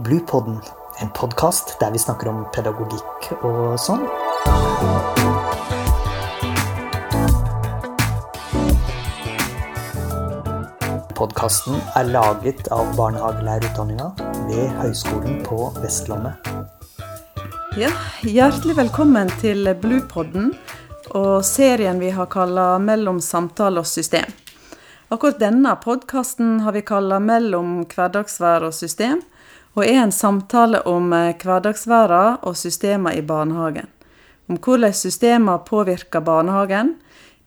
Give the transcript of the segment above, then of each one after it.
Bluepodden, en podkast der vi snakker om pedagogikk og sånn. Podkasten er laget av barnehagelærerutdanninga ved Høgskolen på Vestlandet. Ja, hjertelig velkommen til Bluepodden og serien vi har kalla 'Mellom samtale og system'. Akkurat denne podkasten har vi kalla 'Mellom hverdagsvær og system', og er en samtale om eh, og systemer i barnehagen. Om hvordan systemer påvirker barnehagen,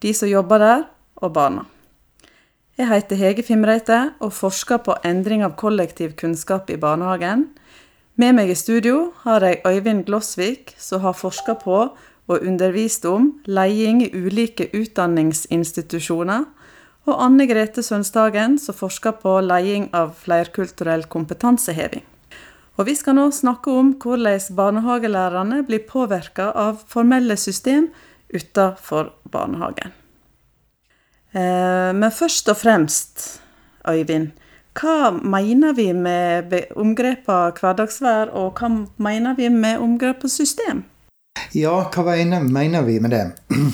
de som jobber der, og barna. Jeg heter Hege Fimreite og forsker på endring av kollektiv kunnskap i barnehagen. Med meg i studio har jeg Øyvind Glossvik, som har forska på og undervist om leding i ulike utdanningsinstitusjoner, og Anne Grete Sønstagen, som forsker på leding av flerkulturell kompetanseheving. Og vi skal nå snakke om hvordan barnehagelærerne blir påvirka av formelle system utenfor barnehagen. Eh, men først og fremst, Øyvind, hva mener vi med omgrepet hverdagsvær, og hva mener vi med omgrepet system? Ja, hva mener vi med det?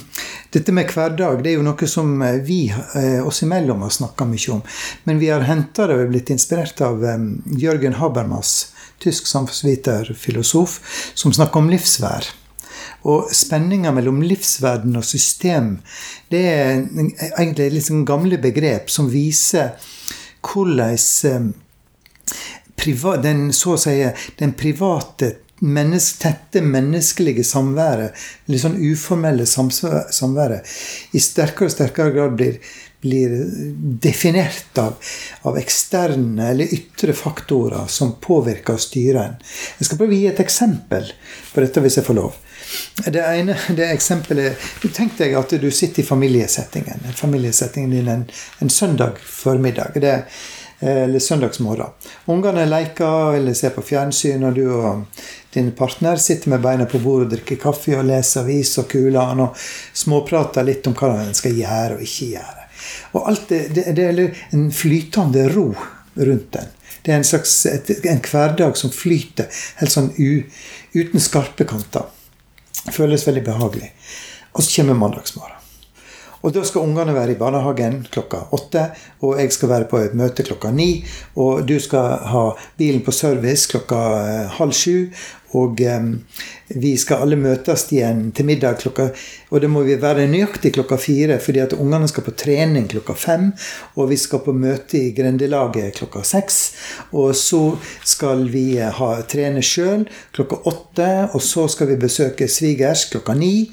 Dette med hverdag det er jo noe som eh, vi eh, oss imellom har snakka mye om. Men vi har henta det og blitt inspirert av Jørgen Habermas, tysk samfunnsviter, filosof, som snakker om livsvær. Og spenninga mellom livsverden og system det er egentlig sånn gamle begrep som viser hvordan eh, den, så å si, den private menneske, tette menneskelige samværet, litt sånn uformelle samværet, i sterkere og sterkere grad blir, blir definert av, av, eksterne eller ytre faktorer som påvirker og styrer en. Jeg skal prøve å gi et eksempel på dette, hvis jeg får lov. Det ene det eksempelet Tenk deg at du sitter i familiesettingen. Familiesettingen din en, en søndag formiddag. Det, eller søndagsmorgen. Ungene leker eller ser på fjernsyn, og du og din partner sitter med beina på bordet og drikker kaffe og leser avis og kuler og småprater litt om hva en skal gjøre og ikke gjøre. Og alt det, det, det er en flytende ro rundt den. Det er en slags et, en hverdag som flyter helt sånn u, uten skarpe kanter. Føles veldig behagelig. Og så kommer mandagsmorgen. Og da skal ungene være i barnehagen klokka åtte, og jeg skal være på et møte klokka ni. Og du skal ha bilen på service klokka eh, halv sju. Og um, vi skal alle møtes igjen til middag klokka Og det må vi være nøyaktig klokka fire, fordi at ungene skal på trening klokka fem. Og vi skal på møte i grendelaget klokka seks. Og så skal vi eh, ha, trene sjøl klokka åtte. Og så skal vi besøke svigers klokka ni.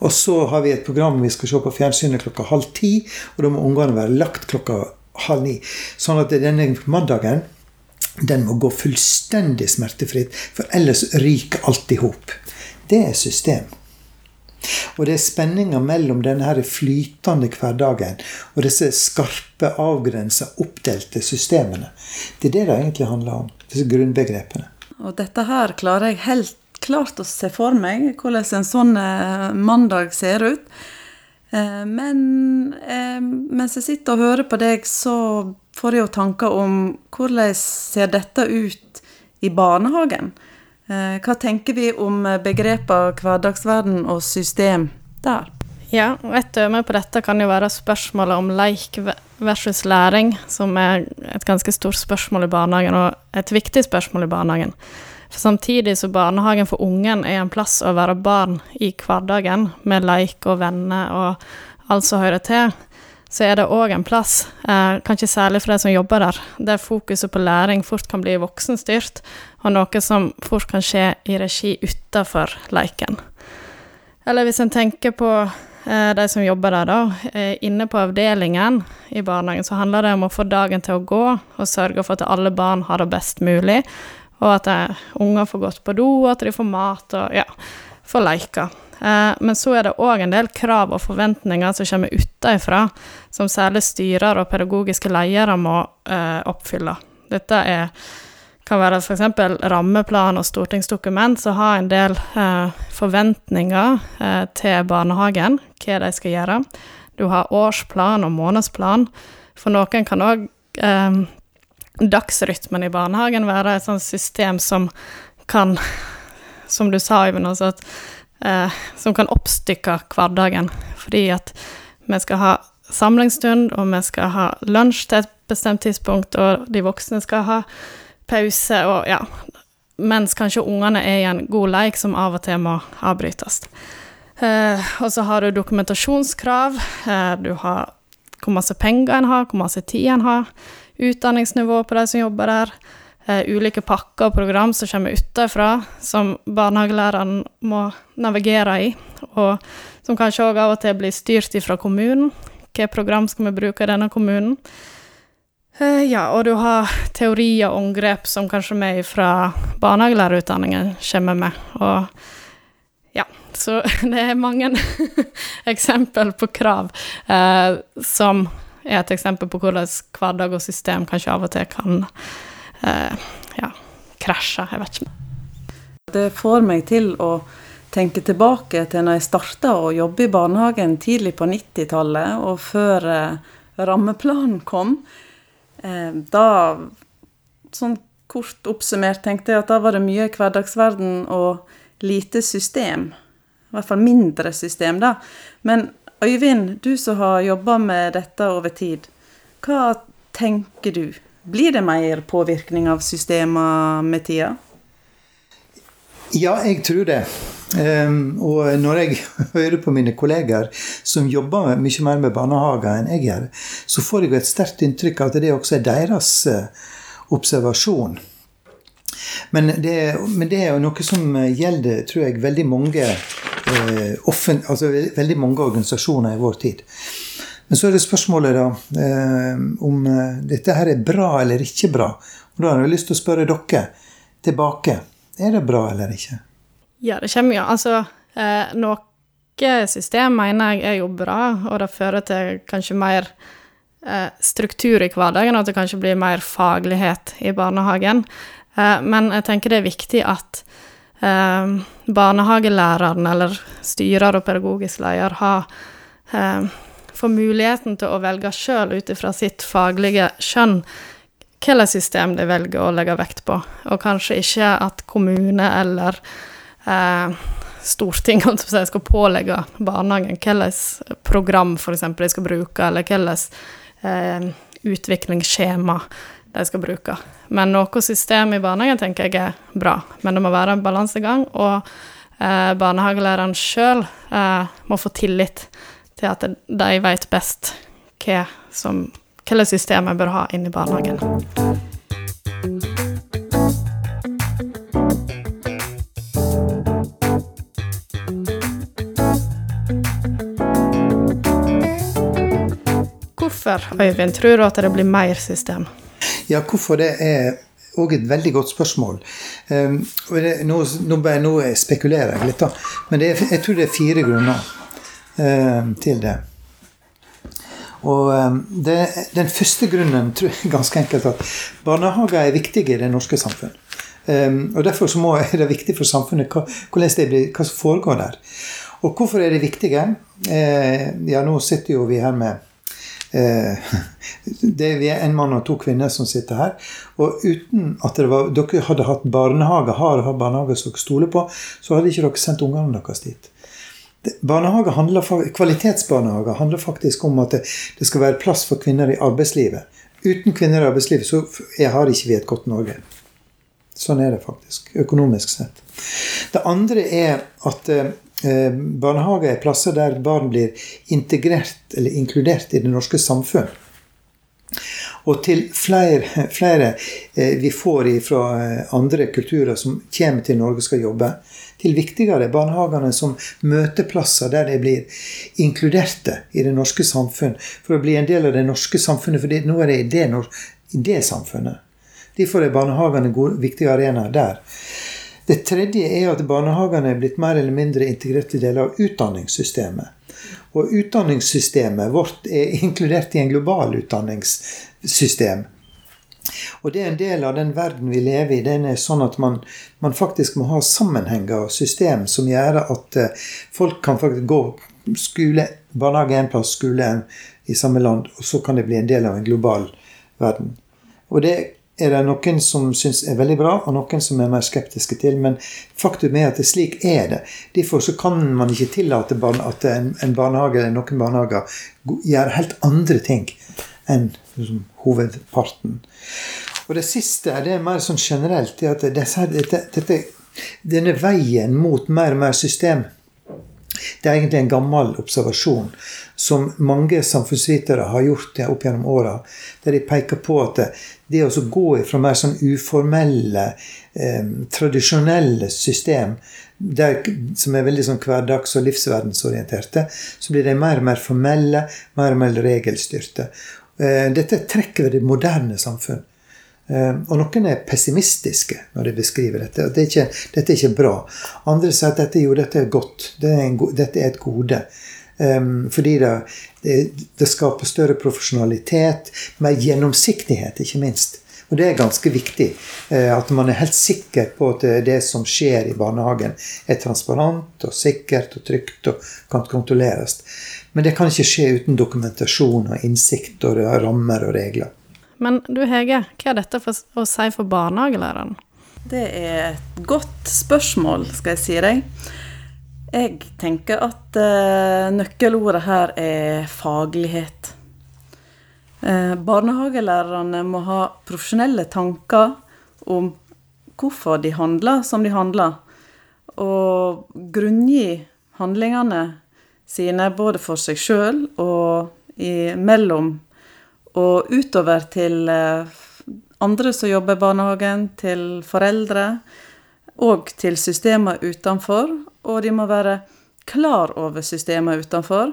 Og så har vi et program vi skal se på fjernsynet klokka halv ti. Og da må ungene være lagt klokka halv ni. Sånn at denne mandagen den må gå fullstendig smertefritt, for ellers ryker alt i hop. Det er system. Og det er spenninga mellom denne flytende hverdagen og disse skarpe, avgrensa, oppdelte systemene. Det er det det egentlig handler om. Disse grunnbegrepene. Og dette her klarer jeg helt klart å se for meg hvordan en sånn eh, mandag ser ut. Eh, men eh, mens jeg sitter og hører på deg, så får jeg jo tanker om hvordan ser dette ut i barnehagen? Hva tenker vi om begrepene hverdagsverden og system der? Ja, et døme på dette kan jo være spørsmålet om leik versus læring, som er et ganske stort spørsmål i barnehagen, og et viktig spørsmål i barnehagen. For samtidig som barnehagen for ungen er en plass å være barn i hverdagen, med leik og venner og alt som hører til, så er det òg en plass, eh, kanskje særlig for de som jobber der, der fokuset på læring fort kan bli voksenstyrt, og noe som fort kan skje i regi utafor leiken. Eller hvis en tenker på eh, de som jobber der, da. Eh, inne på avdelingen i barnehagen så handler det om å få dagen til å gå, og sørge for at alle barn har det best mulig, og at eh, unger får gått på do, og at de får mat og ja, får leke. Eh, men så er det òg en del krav og forventninger som kommer utenfra, som særlig styrer og pedagogiske ledere må eh, oppfylle. Dette er, kan være f.eks. rammeplan og stortingsdokument som har en del eh, forventninger eh, til barnehagen, hva de skal gjøre. Du har årsplan og månedsplan. For noen kan òg dagsrytmen i barnehagen være et sånt system som kan, som du sa, Øyvind, altså at, eh, som kan oppstykke hverdagen. Fordi at vi skal ha samlingsstund, og vi skal ha lunsj til et bestemt tidspunkt, og de voksne skal ha pause, og ja Mens kanskje ungene er i en god leik som av og til må avbrytes. Eh, og så har du dokumentasjonskrav, eh, du har hvor masse penger en har, hvor masse tid en har, utdanningsnivå på de som jobber der, ulike pakker og program som kommer utenfra, som barnehagelæreren må navigere i, og som kanskje òg av og til blir styrt fra kommunen. Hvilke program skal vi bruke i denne kommunen? Eh, ja, og du har teorier og omgrep som kanskje vi fra barnehagelærerutdanningen kommer med. Og ja, så det er mange eksempel på krav eh, som er et eksempel på hvordan hverdag og system kanskje av og til kan eh, ja, krasja. Jeg vet ikke. Det får meg til å tenke tilbake til når jeg starta å jobbe i barnehagen tidlig på 90-tallet, og før eh, rammeplanen kom. Eh, da, sånn kort oppsummert, tenkte jeg at da var det mye hverdagsverden og lite system. I hvert fall mindre system, da. Men Øyvind, du som har jobba med dette over tid. Hva tenker du? Blir det mer påvirkning av systemer med tida? Ja, jeg tror det. Um, og når jeg hører på mine kolleger som jobber mye mer med barnehager enn jeg gjør, så får jeg et sterkt inntrykk av at det også er deres uh, observasjon. Men det, men det, er jo noe som gjelder, tror jeg, veldig mange eh, altså veldig mange organisasjoner i vår tid. Men så er det spørsmålet da eh, om eh, dette her er bra eller ikke bra. Og Da har jeg lyst til å spørre dere tilbake. Er det bra eller ikke? Ja, det kommer jo Altså, eh, noe system mener jeg er jo bra, og det fører til kanskje mer struktur i hverdagen, og at det kanskje blir mer faglighet i barnehagen. Eh, men jeg tenker det er viktig at eh, barnehagelæreren eller styrer og pedagogisk leder har får muligheten til å velge sjøl ut ifra sitt faglige skjønn hvilket system de velger å legge vekt på, og kanskje ikke at kommune eller eh, storting skal pålegge barnehagen hvilket program f.eks. de skal bruke, eller hvilket eh, utviklingsskjema de skal bruke. Men noe system i barnehagen tenker jeg er bra, men det må være en balansegang. Og eh, barnehagelæreren sjøl eh, må få tillit til at de vet best hva som hvilke systemer bør ha inne i barnehagen. Hvorfor, Øyvind, tror du at det blir mer system? Ja, hvorfor det er òg et veldig godt spørsmål. Um, nå, nå, nå, spekulerer jeg litt, da. Men er, jeg tror det er fire grunner til det. Og um, det, Den første grunnen tror jeg ganske enkelt at barnehager er viktige i det norske samfunn. og Derfor må, er det viktig for samfunnet hva, det blir, hva som foregår der. Og hvorfor er det viktige? Ja, nå sitter jo vi her med Eh, det er en mann og to kvinner som sitter her. Og uten at var, dere hadde hatt barnehage, har hatt barnehage som dere stoler på, så hadde ikke dere sendt ungene deres dit. Barnehage handler, kvalitetsbarnehager handler faktisk om at det, skal være plass for kvinner i arbeidslivet. Uten kvinner i arbeidslivet så har ikke vi et godt Norge. Sånn er det faktisk, økonomisk sett. Det andre er at eh, Eh, barnehage er plasser der barn blir integrert eller inkludert i det norske samfunn. Og til flere, flere eh, vi får fra andre kulturer som kommer til Norge skal jobbe, til viktigere barnehagene som møteplasser der de blir inkluderte i det norske samfunn. For å bli en del av det norske samfunnet, for nå er det i det, i det samfunnet. Derfor er barnehagene gode, viktige arenaer der. Det tredje er at barnehagene er blitt mer eller mindre integrerte deler av utdanningssystemet. Og utdanningssystemet vårt er inkludert i en global utdanningssystem. Og det er en del av den verden vi lever i. Den er sånn at man, man faktisk må ha sammenhenger og system som gjør at uh, folk kan faktisk gå skole, barnehage en plass, skole en i samme land, og så kan det bli en del av en global verden. Og det er det noen som syns er veldig bra, og noen som er mer skeptiske til. Men faktum er at det slik er det. Derfor så kan man ikke tillate at en barnehage eller noen barnehager gjør helt andre ting enn liksom, hovedparten. Og det siste det er mer sånn generelt. at dette, dette, denne veien mot mer og mer system det er egentlig en gammel observasjon som mange samfunnsvitere har gjort opp gjennom åra. Der de peker på at det å gå fra mer sånn uformelle, eh, tradisjonelle system, der, som er veldig sånn hverdags- og livsverdensorienterte, så blir de mer og mer formelle, mer og mer regelstyrte. Eh, dette trekker ved det moderne samfunn. Eh, og noen er pessimistiske når de beskriver dette. det er ikke, Dette er ikke bra. Andre sier at dette, jo, dette er godt. Det er en, dette er et gode. Um, fordi det, det, skaper større profesjonalitet, mer gjennomsiktighet, ikke minst. Og det er ganske viktig. Uh, at man er helt sikker på at det som skjer i barnehagen, er transparent og sikkert og trygt og kan kontrolleres. Men det kan ikke skje uten dokumentasjon og innsikt og rammer og regler. Men du Hege, hva er dette for å si for barnehagelæreren? Det er et godt spørsmål, skal jeg si deg. Jeg tenker at uh, nøkkelordet her er faglighet. Uh, barnehagelærerne må ha profesjonelle tanker om hvorfor de handler som de handler, og grunngi handlingene sine både for seg sjøl og imellom mellom og utover til eh, andre som jobber i barnehagen, til foreldre og til systemer utenfor. Og de må være klar over systemer utenfor.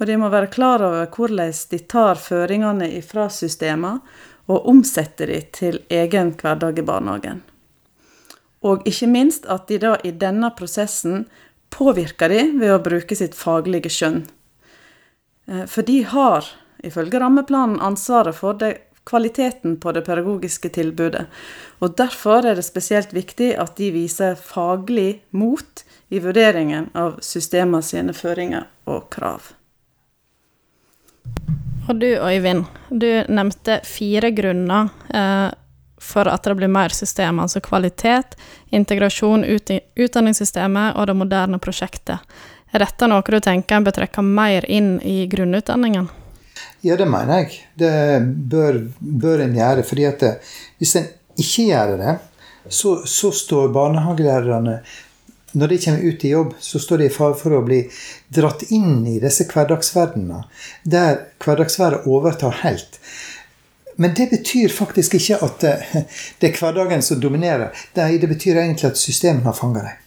Og de må være klar over hvordan de tar føringene fra systemene og omsetter de til egen hverdag i barnehagen. Og ikke minst at de da i denne prosessen påvirker de ved å bruke sitt faglige skjønn. Eh, for de har ifølge rammeplanen ansvaret for det, kvaliteten på det pedagogiske tilbudet. Og Derfor er det spesielt viktig at de viser faglig mot i vurderingen av systemene sine føringer og krav. Og du Øyvind, du nevnte fire grunner eh, for at det blir mer system, altså kvalitet, integrasjon, ut utdanningssystemet og det moderne prosjektet. Er dette noe du tenker en bør trekke mer inn i grunnutdanningen? Ja, det mener jeg. Det bør, bør en gjøre. fordi at det, hvis en ikke gjør det, så, så står barnehagelærerne når de kommer ut i jobb, så står de i fare for å bli dratt inn i disse hverdagsverdenene, der hverdagsværet overtar helt. Men det betyr faktisk ikke at det er hverdagen som dominerer. Det betyr egentlig at systemet har fanga dem.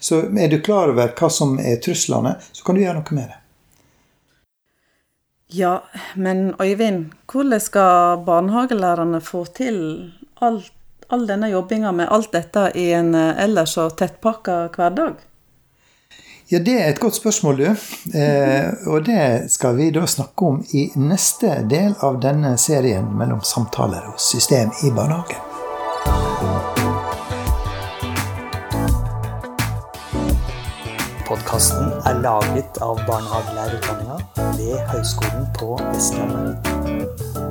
Så er du klar over hva som er truslene, så kan du gjøre noe med det. Ja, men Øyvind, hvordan skal barnehagelærerne få til alt, all denne jobbinga med alt dette i en eh, ellers så tettpakka hverdag? Ja, Det er et godt spørsmål, du. Eh, og det skal vi da snakke om i neste del av denne serien mellom samtaler og system i barnehagen. Podkasten er laget av barnehagelærerutdanninga ved Høgskolen på Vestlandet.